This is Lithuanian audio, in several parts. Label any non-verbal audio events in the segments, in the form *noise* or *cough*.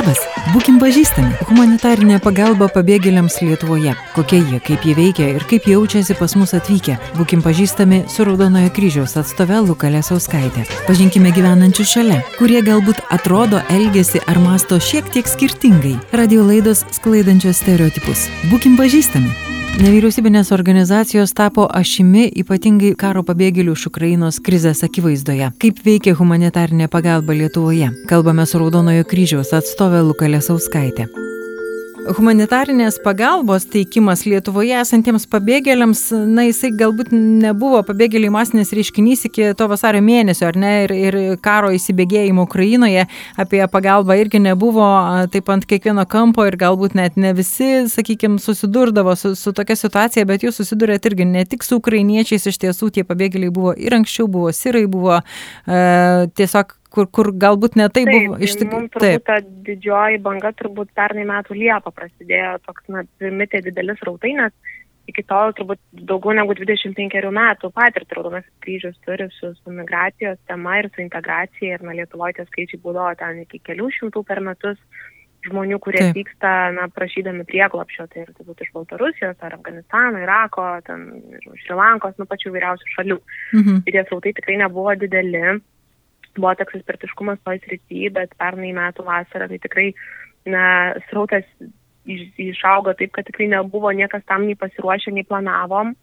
Labas, būkim pažįstami. Humanitarinė pagalba pabėgėliams Lietuvoje. Kokie jie, kaip jie veikia ir kaip jaučiasi pas mus atvykę. Būkim pažįstami su Raudonojo kryžiaus atstove Lukalė Sauskaitė. Pažinkime gyvenančius šalia, kurie galbūt atrodo, elgesi ar masto šiek tiek skirtingai. Radio laidos sklaidančios stereotipus. Būkim pažįstami. Nevyriausybinės organizacijos tapo ašimi ypatingai karo pabėgėlių iš Ukrainos krizės akivaizdoje. Kaip veikia humanitarinė pagalba Lietuvoje? Kalbame su Raudonojo kryžiaus atstovė Lukalė Sauskaitė humanitarinės pagalbos teikimas Lietuvoje esantiems pabėgėliams, na, jisai galbūt nebuvo pabėgėliai masinis reiškinys iki to vasario mėnesio, ar ne, ir, ir karo įsibėgėjimo Ukrainoje apie pagalbą irgi nebuvo taip ant kiekvieno kampo ir galbūt net ne visi, sakykime, susidurdavo su, su tokia situacija, bet jūs susidurėt irgi ne tik su ukrainiečiais, iš tiesų tie pabėgėliai buvo ir anksčiau, buvo sirai, buvo e, tiesiog kur, kur galbūt netai buvo iš tikrųjų. Taip, ta didžioji banga turbūt pernai metų Liepą prasidėjo toks, na, primitė didelis rautai, nes iki tol turbūt daugiau negu 25 metų patirtį Raudonasis kryžius turi su, su migracijos tema ir su integracija ir na, Lietuvoje tie skaičiai būdavo ten iki kelių šimtų per metus žmonių, kurie Taip. vyksta, na, prašydami prieglopšio, tai ir turbūt iš Baltarusijos, ar Afganistano, Irako, ten, Šrilankos, nu, pačių vyriausių šalių. Mhm. Ir tie srautai tikrai nebuvo dideli buvo toks ekspertiškumas toj srity, bet pernai metų vasarą tai tikrai na, srautas išaugo taip, kad tikrai nebuvo niekas tam nei pasiruošę, nei planavom.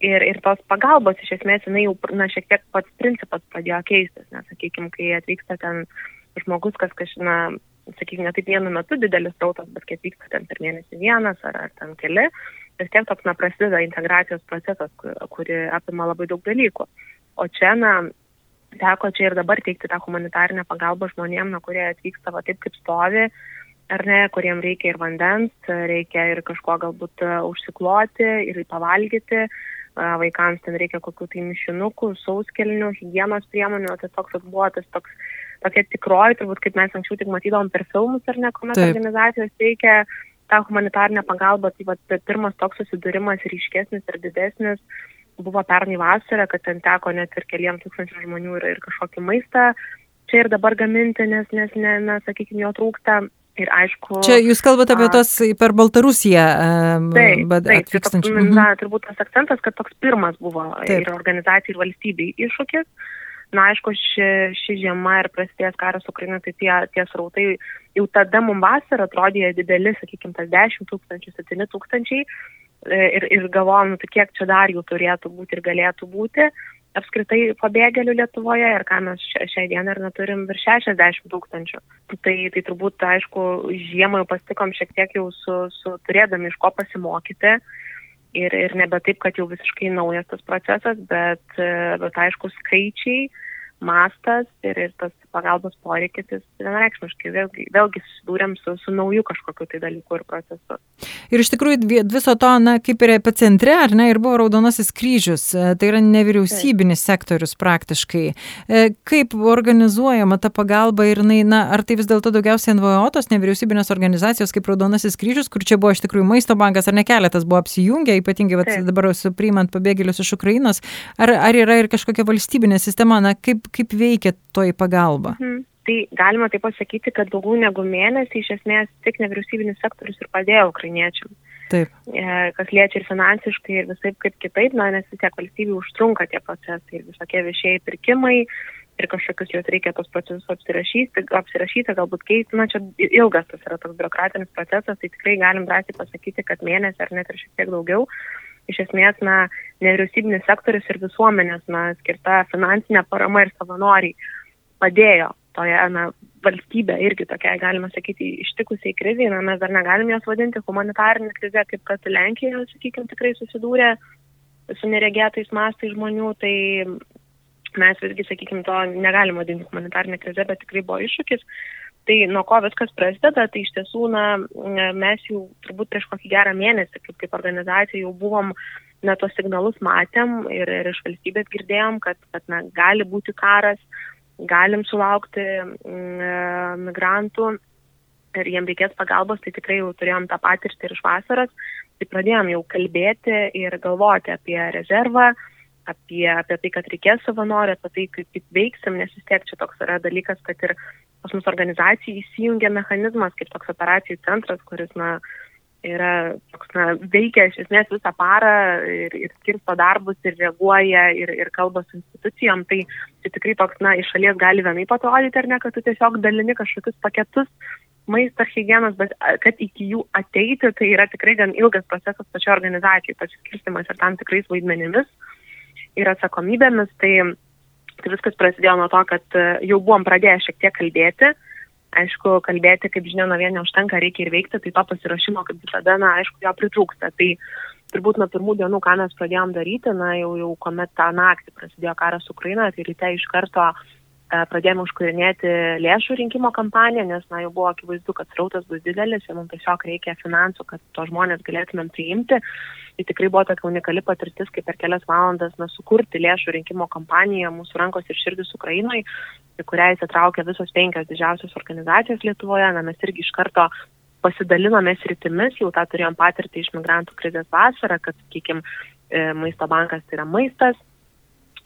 Ir, ir tos pagalbos iš esmės, jinai jau, na, šiek tiek pats principas pradėjo keistis, nes, sakykime, kai atvyksta ten žmogus, kas kažina, sakykime, ne taip vienu metu didelis tautas, bet kai atvyksta ten per mėnesį vienas ar, ar ten keli, vis tiek toks, na, prasideda integracijos procesas, kuri apima labai daug dalykų. O čia, na, teko čia ir dabar teikti tą humanitarinę pagalbą žmonėm, na, kurie atvyksta va taip kaip stovi, ar ne, kuriem reikia ir vandens, reikia ir kažko galbūt e, užsikloti ir pavalgyti, e, vaikams ten reikia kokių tai mišinukų, sauskelnių, hygienos priemonių, tai toks buvo tas toks, tokia tikroji, turbūt kaip mes anksčiau tik matydavom per filmus, ar ne, kuomet organizacijos teikia tą humanitarinę pagalbą, tai va, pirmas toks susidūrimas ryškesnis ir didesnis buvo pernai vasarą, kad ten teko net ir keliam tūkstančių žmonių ir, ir kažkokį maistą čia ir dabar gaminti, nes, nes ne, na, sakykime, jo trūksta. Ir aišku. Čia jūs kalbate apie tos per Baltarusiją. Taip, taip tai toks, mhm. na, turbūt tas akcentas, kad toks pirmas buvo taip. ir organizacijai, ir valstybei iššūkis. Na, aišku, ši, ši žiema ir prasidėjęs karas Ukrainoje, tai tie, tie srautai jau tada mums vasarą atrodė dideli, sakykime, tas 10 tūkstančių, 7 tūkstančiai, E, ir, ir galvojom, nu, tai kiek čia dar jų turėtų būti ir galėtų būti apskritai pabėgėlių Lietuvoje ir ką mes šiai dienai ir neturim virš 60 tūkstančių. Tai, tai turbūt, aišku, žiemą jau pasitikom šiek tiek jau su, su turėdami iš ko pasimokyti. Ir, ir nebe taip, kad jau visiškai naujas tas procesas, bet, bet aišku, skaičiai, mastas ir, ir tas pagalbos poreikis, jis vienareikšmiškai vėlgi, vėlgi susidūrėm su, su nauju kažkokiu tai dalyku ir procesu. Ir iš tikrųjų viso to, na, kaip ir epicentre, ar ne, ir buvo Raudonasis kryžius, e, tai yra nevyriausybinis Taip. sektorius praktiškai. E, kaip organizuojama ta pagalba ir, na, na ar tai vis dėlto daugiausiai NVO, tos nevyriausybinės organizacijos kaip Raudonasis kryžius, kur čia buvo iš tikrųjų maisto bankas, ar ne keletas buvo apsijungę, ypatingai vat, dabar su priimant pabėgėlius iš Ukrainos, ar, ar yra ir kažkokia valstybinė sistema, na, kaip, kaip veikia toji pagalba? Pagalba? Mhm. Tai galima taip pasakyti, kad daugiau negu mėnesį iš esmės tik nevyriausybinis sektorius ir padėjo ukrainiečiam. Taip. E, kas liečia ir finansiškai, ir visai kaip kitaip, na, nes vis tiek valstybių užtrunka tie procesai ir visokie viešieji pirkimai ir kažkokius juos reikia tos procesus apsirašyti, apsirašyti galbūt keisti, na, čia ilgas tas yra toks biurokratinis procesas, tai tikrai galim drąsiai pasakyti, kad mėnesį ar net ir šiek tiek daugiau iš esmės, na, nevyriausybinis sektorius ir visuomenės, na, skirta finansinė parama ir savanoriai padėjo toje na, valstybė irgi tokia, galima sakyti, ištikusiai kriziai, na, mes dar negalim jos vadinti humanitarinė krizė, kaip kad Lenkija, sakykime, tikrai susidūrė su neregėtais mastais žmonių, tai mes visgi, sakykime, to negalim vadinti humanitarinė krizė, bet tikrai buvo iššūkis. Tai nuo ko viskas prasideda, tai iš tiesų, na, mes jau turbūt prieš kokį gerą mėnesį, kaip, kaip organizacija, jau buvom, na, tos signalus matėm ir, ir iš valstybės girdėjom, kad, kad na, gali būti karas, galim sulaukti mm, e, migrantų ir jiem reikės pagalbos, tai tikrai jau turėjom tą patirtį ir iš vasaros, tai pradėjom jau kalbėti ir galvoti apie rezervą, apie, apie tai, kad reikės savanorių, apie tai, kaip, kaip veiksim, nes vis tiek čia toks yra dalykas, kad ir pas mus organizacijai įsijungia mechanizmas kaip toks operacijų centras, kuris, na, yra toks, na, veikia iš esmės visą parą ir, ir skirsto darbus ir reaguoja ir, ir kalba su institucijom, tai, tai tikrai toks, na, iš šalies gali vienai atrodyti, ar ne, kad tu tiesiog dalini kažkokius paketus maisto hygienos, bet kad iki jų ateiti, tai yra tikrai gan ilgas procesas pačio organizacijai, pasiskirstimas ir tam tikrais vaidmenimis ir atsakomybėmis. Tai, tai viskas prasidėjo nuo to, kad e, jau buvom pradėję šiek tiek kalbėti. Aišku, kalbėti, kaip žinia, nuo vieno užtenka, reikia ir veikti, tai to pasirašymo, kaip visada, na, aišku, jo pritrūksta. Tai turbūt nuo pirmų dienų, ką mes pradėjom daryti, na, jau, jau kuomet tą naktį prasidėjo karas Ukrainoje, tai ryte iš karto uh, pradėjome užkurinėti lėšų rinkimo kampaniją, nes na, jau buvo akivaizdu, kad srautas bus didelis ir mums tiesiog reikia finansų, kad to žmonės galėtumėm priimti. Tai tikrai buvo tokia unikali patirtis, kaip per kelias valandas na, sukurti lėšų rinkimo kampaniją mūsų rankos ir širdis Ukrainai, į kurią įsitraukė visos penkios didžiausios organizacijos Lietuvoje. Na, mes irgi iš karto pasidalinome sritimis, jau tą turėjom patirtį iš migrantų krizės vasarą, kad, sakykime, maisto bankas tai yra maistas,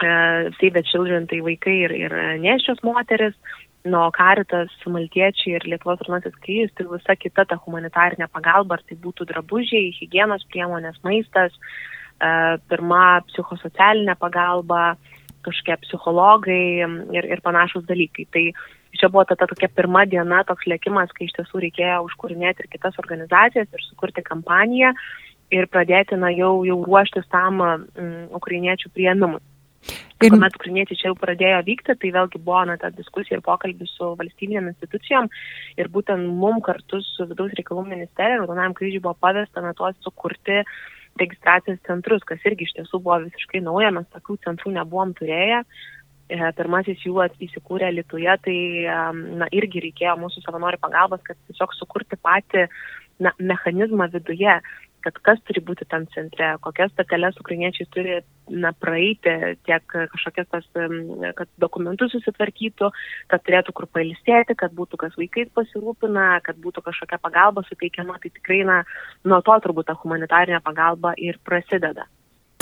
Save the Children tai vaikai ir, ir neščios moteris, nuo Karitas, Maltiečiai ir Lietuvos Raudonasis kryžius, tai visa kita ta humanitarinė pagalba, ar tai būtų drabužiai, hygienos priemonės, maistas, e, pirma psichosocialinė pagalba, kažkokie psichologai ir, ir panašus dalykai. Tai čia buvo ta, ta tokia pirma diena, toks lėkimas, kai iš tiesų reikėjo užkūrinėti ir kitas organizacijas ir sukurti kampaniją ir pradėti na, jau, jau ruoštis tam um, ukrainiečių prieimimui. Ir kuomet ukrainiečiai čia jau pradėjo vykti, tai vėlgi buvo na, ta diskusija ir pokalbis su valstybinėm institucijom ir būtent mum kartu su vidaus reikalų ministerija, Raudonajam kryžiui buvo pavesta na tuos sukurti registracijos centrus, kas irgi iš tiesų buvo visiškai nauja, mes tokių centrų nebuvom turėję. E, pirmasis jų įsikūrė Lietuvoje, tai na, irgi reikėjo mūsų savanorių pagalbos, kad tiesiog sukurti patį na, mechanizmą viduje, kad kas turi būti tam centre, kokias stateles ukrainiečiai turi na, praeiti, tiek kažkokias tas, kad dokumentus susitvarkytų, kad turėtų kur pailsėti, kad būtų kas vaikais pasirūpina, kad būtų kažkokia pagalba suteikiama, tai tikrai na, nuo to turbūt ta humanitarinė pagalba ir prasideda.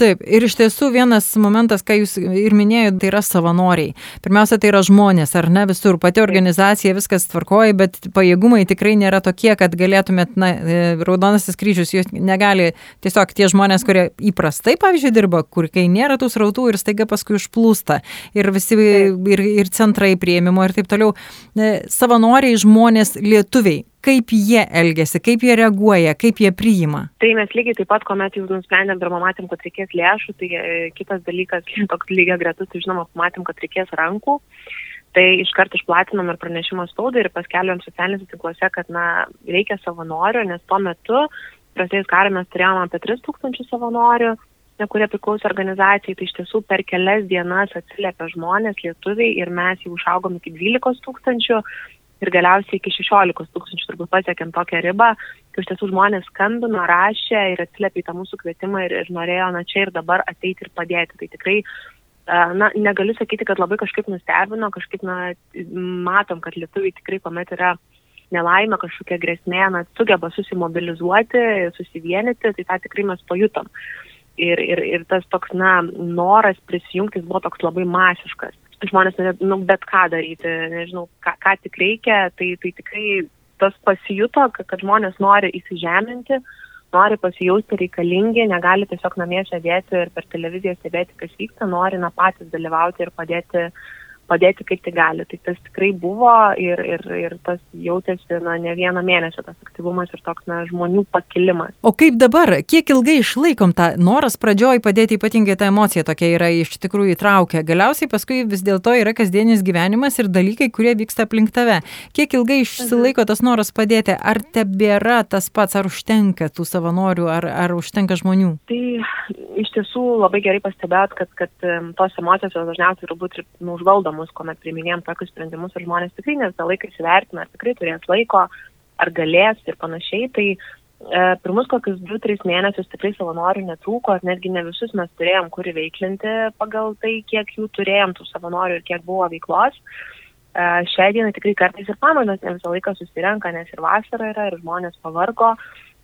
Taip, ir iš tiesų vienas momentas, ką jūs ir minėjote, tai yra savanoriai. Pirmiausia, tai yra žmonės, ar ne visur, pati organizacija viskas tvarkoja, bet pajėgumai tikrai nėra tokie, kad galėtumėt, na, e, Raudonasis kryžius, jūs negali tiesiog tie žmonės, kurie įprastai, pavyzdžiui, dirba, kur kai nėra tų srautų ir staiga paskui užplūsta ir visi ir, ir centrai prieimimo ir taip toliau. E, savanoriai žmonės lietuviai, kaip jie elgesi, kaip jie reaguoja, kaip jie priima. Tai mes lygiai taip pat, kuomet jau nusprendėm ir matėm, kad reikės lėšų, tai e, kitas dalykas, *laughs* toks lygiai gretus, tai žinoma, matėm, kad reikės rankų. Tai iškart išplatinom ir pranešimą spaudai ir paskelbėm socialiniuose tinkluose, kad na, reikia savanorių, nes tuo metu, prasidėjus karą, mes turėjome apie 3000 savanorių, kurie priklauso organizacijai, tai iš tiesų per kelias dienas atsiliepia žmonės, lietuviai ir mes jau užaugom iki 12 tūkstančių ir galiausiai iki 16 tūkstančių turbūt pasiekėm tokią ribą, kai iš tiesų žmonės skambino, rašė ir atsiliepė į tą mūsų kvietimą ir, ir norėjo na čia ir dabar ateiti ir padėti. Tai tikrai, na, negaliu sakyti, kad labai kažkaip nustebino, kažkaip, na, matom, kad lietuviai tikrai, kuomet yra nelaimė, kažkokia grėsmė, na, sugeba susimobilizuoti, susivienyti, tai tą tikrai mes pajutom. Ir, ir, ir tas toks, na, noras prisijungti buvo toks labai masiškas žmonės norėtų nu, bet ką daryti, nežinau, ką, ką tik reikia, tai, tai tikrai tas pasijuto, kad, žmonės nori įsižeminti, nori pasijausti reikalingi, negali tiesiog namie sėdėti ir per televiziją stebėti, kas vyksta, nori na patys dalyvauti ir padėti uh, padėti kaip tai gali. Tai tas tikrai buvo ir, ir, ir tas jautėsi na, ne vieną mėnesį tas aktyvumas ir toks na, žmonių pakilimas. O kaip dabar, kiek ilgai išlaikom tą noras pradžioj padėti, ypatingai ta emocija tokia yra iš tikrųjų įtraukia. Galiausiai paskui vis dėlto yra kasdienis gyvenimas ir dalykai, kurie vyksta aplink tave. Kiek ilgai išsilaiko tas noras padėti? Ar tebėra tas pats, ar užtenka tų savanorių, ar, ar užtenka žmonių? Tai iš tiesų labai gerai pastebėt, kad, kad tos emocijos dažniausiai turbūt ir nu, užvaldomos sprendimus, kuomet priiminėjom tokius sprendimus ir žmonės tikrai ne visą laiką įsivertina, ar tikrai turės laiko, ar galės ir panašiai. Tai e, pirmus kokius 2-3 mėnesius tikrai savanorių netrūko, ar netgi ne visus mes turėjom kur įveiklinti pagal tai, kiek jų turėjom tų savanorių ir kiek buvo veiklos. E, šią dieną tikrai kartais ir pamainos ne visą laiką susirenka, nes ir vasara yra, ir žmonės pavargo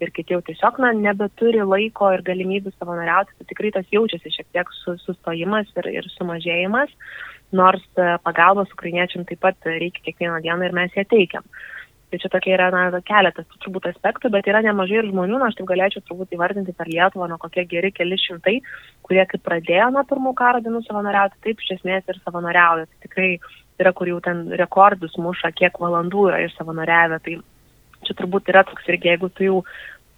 ir kiti jau tiesiog na, nebeturi laiko ir galimybių savanoriauti, tai tikrai tas jaučiasi šiek tiek sustojimas ir, ir sumažėjimas. Nors pagalbos ukrainiečiam taip pat reikia kiekvieną dieną ir mes ją teikiam. Tai čia tokia yra na, keletas turbūt aspektų, bet yra nemažai ir žmonių, na, aš taip galėčiau turbūt įvardinti per Lietuvą, na, kokie geri keli šimtai, kurie kaip pradėjo nuo pirmų karo dienų savanoriauti, taip iš esmės ir savanoriauja. Tai tikrai yra, kur jau ten rekordus muša, kiek valandų yra ir savanoriavę. Tai čia turbūt yra toks irgi, jeigu tu jau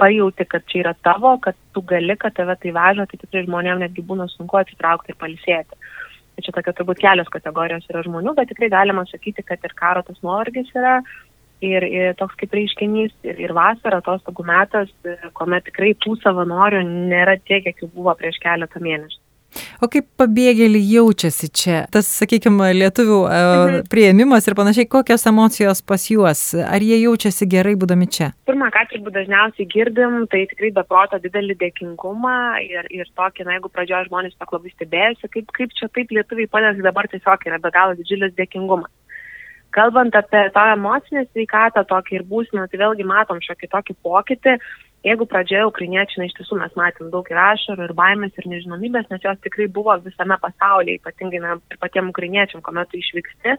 pajauti, kad čia yra tavo, kad tu gali, kad tave tai veža, tai tikrai žmonėms netgi būna sunku atsitraukti ir palisėti. Tai čia tokia turbūt kelios kategorijos yra žmonių, bet tikrai galima sakyti, kad ir karo tas nuovargis yra ir, ir toks kaip reiškinys, ir, ir vasara, atostogų metas, kuomet tikrai tų savanorių nėra tiek, kiek jų buvo prieš keletą mėnesių. O kaip pabėgėliai jaučiasi čia? Tas, sakykime, lietuvių mhm. prieimimas ir panašiai, kokios emocijos pas juos? Ar jie jaučiasi gerai būdami čia? Pirmą, ką turbūt dažniausiai girdim, tai tikrai be proto didelį dėkingumą ir, ir tokį, na, jeigu pradžioje žmonės tiesiog labai stebėjosi, kaip, kaip čia taip lietuviai padės, dabar tiesiog yra be galo didžiulis dėkingumas. Kalbant apie tą emocinę sveikatą, tokį ir būsimą, tai vėlgi matom šiokį tokį pokytį. Jeigu pradžioje ukrainiečiai, iš tiesų mes matėm daug ir ašarų, ir baimės, ir nežinomybės, nes jos tikrai buvo visame pasaulyje, ypatingai na, ir patiem ukrainiečiam, kuomet tu išvyksti,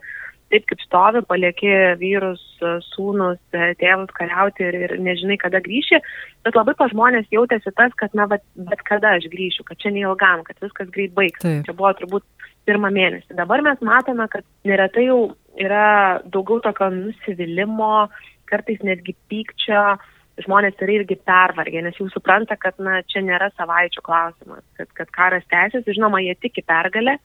taip kaip stovi, palieki vyrus, sūnus, tėvus kariauti ir, ir nežinai, kada grįši, bet labai pa žmonės jautėsi tas, kad na, bet, bet kada aš grįšiu, kad čia neilgam, kad viskas greit baigsis. Čia buvo turbūt pirmą mėnesį. Dabar mes matome, kad neretai jau yra daugiau tokio nusivylimo, kartais netgi pykčio, žmonės yra irgi pervargę, nes jau supranta, kad na, čia nėra savaičių klausimas, kad, kad karas tęsiasi, žinoma, jie tiki pergalę,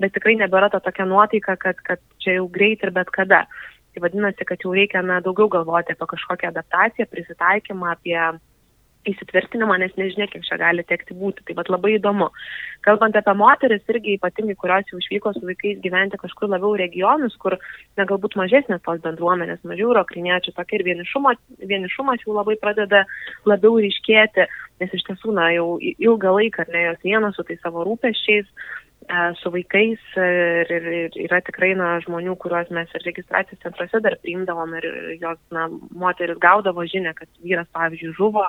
bet tikrai nebėra to tokia nuotaika, kad, kad čia jau greit ir bet kada. Tai vadinasi, kad jau reikia na, daugiau galvoti apie kažkokią adaptaciją, prisitaikymą, apie įsitvirtinimą, nes nežinia, kiek čia gali tekti būti. Tai vad labai įdomu. Kalbant apie moteris, irgi ypatingai, kurios jau išvyko su vaikais gyventi kažkur labiau regionus, kur na, galbūt mažesnės tos bendruomenės, mažiau rokriniečių, tokia ir vienišumo, vienišumas jau labai pradeda labiau ryškėti, nes iš tiesų, na, jau ilgą laiką, ne jos vienos su tai savo rūpeščiais, e, su vaikais ir, ir, ir yra tikrai na, žmonių, kuriuos mes ir registracijos centruose dar priimdavom ir jos na, moteris gaudavo žinę, kad vyras, pavyzdžiui, žuvo,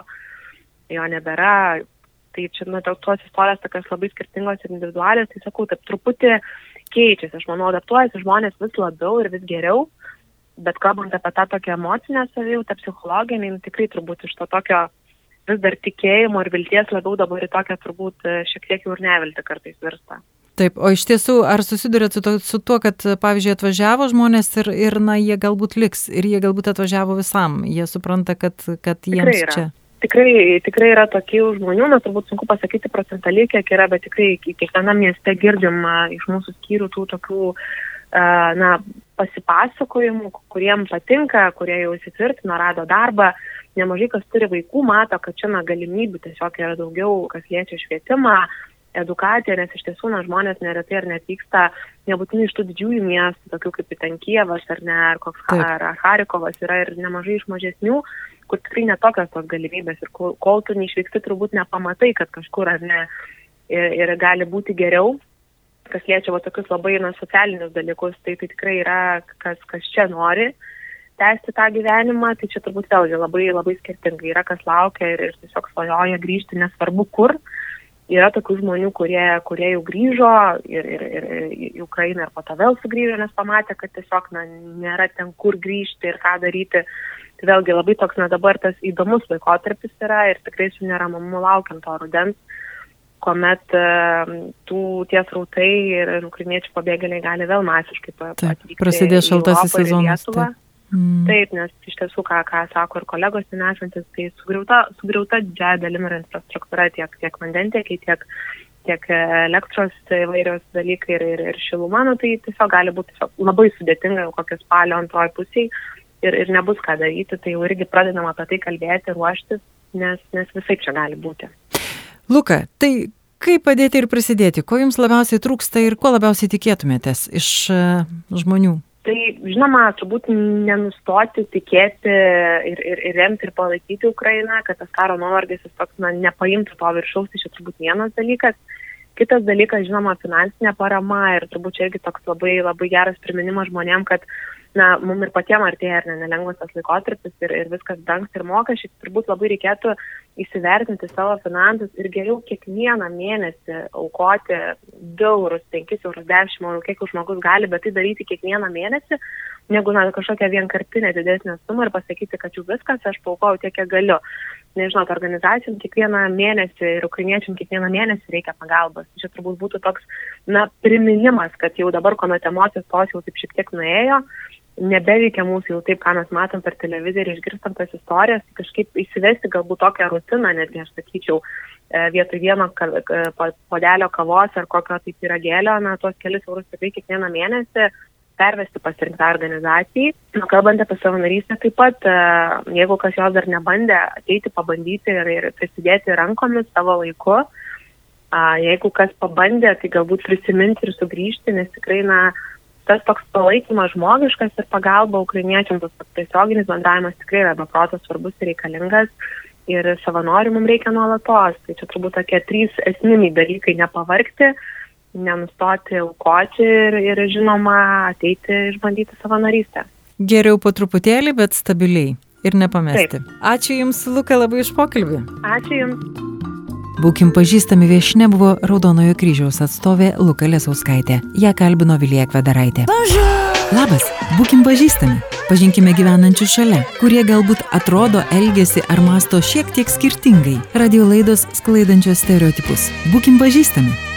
jo nebėra. Tai čia, na, tos istorijos tokios labai skirtingos ir individualios, tai sakau, taip truputį keičiasi, aš manau, adaptuojasi žmonės vis labiau ir vis geriau, bet kalbant apie tą tokią emocinę savijautą, psichologinį, tikrai turbūt iš to tokio vis dar tikėjimo ir vilties labiau dabar į tokią turbūt e, šiek tiek jau ir nevilti kartais virsta. Taip, o iš tiesų, ar susidurėt su, to, su tuo, kad, pavyzdžiui, atvažiavo žmonės ir, ir, na, jie galbūt liks, ir jie galbūt atvažiavo visam, jie supranta, kad, kad jiems čia tikrai, tikrai yra tokių žmonių, na turbūt sunku pasakyti procentaliai, kiek yra, bet tikrai kiekvienam mieste girdim iš mūsų skyrių tų tokių na, pasipasakojimų, kuriem patinka, kurie jau įsitvirtino, rado darbą. Nemažai kas turi vaikų, mato, kad čia na, galimybių tiesiog yra daugiau, kas liečia švietimą, edukaciją, nes iš tiesų na, žmonės neretai ar netvyksta nebūtinai iš tų didžiųjų miestų, tokių kaip Itankijevas ar ne, ar koks Taip. ar Harikovas, yra ir nemažai iš mažesnių, kur tikrai netokios tos galimybės ir kol, kol tu neišvyksti, turbūt nepamatai, kad kažkur ar ne ir, ir gali būti geriau, kas liečia va, tokius labai na, socialinius dalykus, tai tai tikrai yra, kas, kas čia nori tęsti tą gyvenimą, tai čia turbūt vėlgi labai, labai skirtingai yra, kas laukia ir, ir tiesiog svajoja grįžti, nesvarbu kur. Yra tokių žmonių, kurie, kurie jau grįžo ir, ir, ir į Ukrainą ir po to vėl sugrįžo, nes pamatė, kad tiesiog na, nėra ten kur grįžti ir ką daryti. Tai vėlgi labai toks, na dabar tas įdomus laikotarpis yra ir tikrai su neramumu laukiam to rudens, kuomet uh, tų tie srautai ir, ir ukrainiečių pabėgėliai gali vėl masiškai atvykti. Prasidės šaltasis sezonas. Taip. Mm. Taip, nes iš tiesų, ką, ką sako ir kolegos ten esantis, tai sugriauta, sugriauta didžiaja dalimi yra infrastruktūra tiek, tiek vandentiekiai, tiek, tiek elektros įvairios dalykai ir, ir, ir šiluma, nu, tai tiesiog gali būti tiesiog labai sudėtinga jau kokią spalio antroji pusiai ir, ir nebus ką daryti, tai jau irgi pradedam apie tai kalbėti, ruoštis, nes, nes visai čia gali būti. Luka, tai kaip padėti ir prisidėti, ko jums labiausiai trūksta ir ko labiausiai tikėtumėtės iš uh, žmonių? Tai žinoma, turbūt nenustoti tikėti ir, ir, ir remti ir palaikyti Ukrainą, kad tas karo nuovargis jis toks na, nepaimtų to viršaus, tai čia turbūt vienas dalykas. Kitas dalykas, žinoma, finansinė parama ir turbūt čia irgi toks labai, labai geras priminimas žmonėm, kad na, mums ir patiems artėja ar ne, nelengvas tas laikotarpis ir, ir viskas dangsta ir mokesčiai, turbūt labai reikėtų įsivertinti savo finansus ir geriau kiekvieną mėnesį aukoti 2 eurus, 5 eurus, 10 eurų, kiek žmogus gali, bet tai daryti kiekvieną mėnesį, negu na, kažkokią vienkartinę didesnę sumą ir pasakyti, kad jau viskas, aš paukau tiek, kiek galiu. Nežinau, organizacijom kiekvieną mėnesį ir ukrainiečiam kiekvieną mėnesį reikia pagalbos. Čia turbūt būtų toks, na, priminimas, kad jau dabar, kuomet emocijos tos jau taip šiek tiek nuėjo, nebeveikia mūsų jau taip, ką mes matom per televiziją ir išgirstam tas istorijas, tai kažkaip įsivesti galbūt tokią rutiną, netgi aš sakyčiau, e, vietoj vieno podelio kavos ar kokio tai piragėlio, na, tuos kelius eurus tikrai kiekvieną mėnesį pervesti pasirinktai organizacijai. Nu, kalbant apie savanorystę, taip pat, e, jeigu kas jos dar nebandė, ateiti, pabandyti ir, ir prisidėti rankomis savo laiku. Jeigu kas pabandė, tai galbūt prisiminti ir sugrįžti, nes tikrai, na, tas toks palaikymas žmogiškas ir pagalba ukrainiečiams, tas tiesioginis bendravimas tikrai yra beprotas svarbus ir reikalingas. Ir savanorių mums reikia nuolatos. Tai čia turbūt tokie trys esminiai dalykai - nepavarkti, nenustoti aukoti ir, ir žinoma ateiti išbandyti savanorystę. Geriau po truputėlį, bet stabiliai ir nepamesti. Taip. Ačiū Jums, Luka, labai iš pokalbį. Ačiū Jums. Būkim pažįstami viešne buvo Raudonojo kryžiaus atstovė Luka Lesauskaitė. Ja kalbino Vilija Kvedaraitė. Labas, būkim pažįstami. Pažinkime gyvenančius šalia, kurie galbūt atrodo, elgesi ar masto šiek tiek skirtingai. Radio laidos sklaidančios stereotipus. Būkim pažįstami.